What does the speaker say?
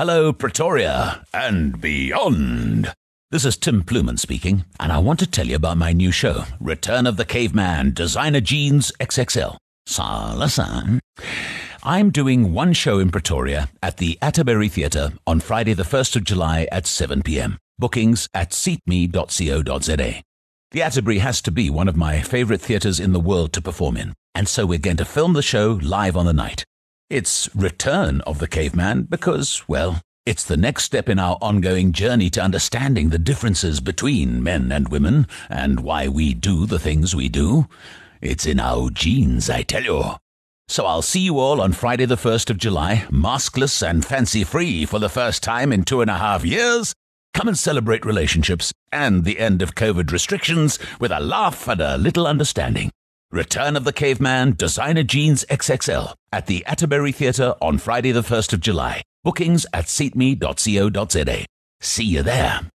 Hello, Pretoria and beyond. This is Tim Plewman speaking, and I want to tell you about my new show, Return of the Caveman Designer Jeans XXL. So, listen. I'm doing one show in Pretoria at the Atterbury Theatre on Friday, the 1st of July at 7 pm. Bookings at seatme.co.za. The Atterbury has to be one of my favourite theatres in the world to perform in, and so we're going to film the show live on the night. It's Return of the Caveman because, well, it's the next step in our ongoing journey to understanding the differences between men and women and why we do the things we do. It's in our genes, I tell you. So I'll see you all on Friday, the 1st of July, maskless and fancy free for the first time in two and a half years. Come and celebrate relationships and the end of COVID restrictions with a laugh and a little understanding. Return of the Caveman Designer Jeans XXL at the Atterbury Theatre on Friday, the 1st of July. Bookings at seatme.co.za. See you there.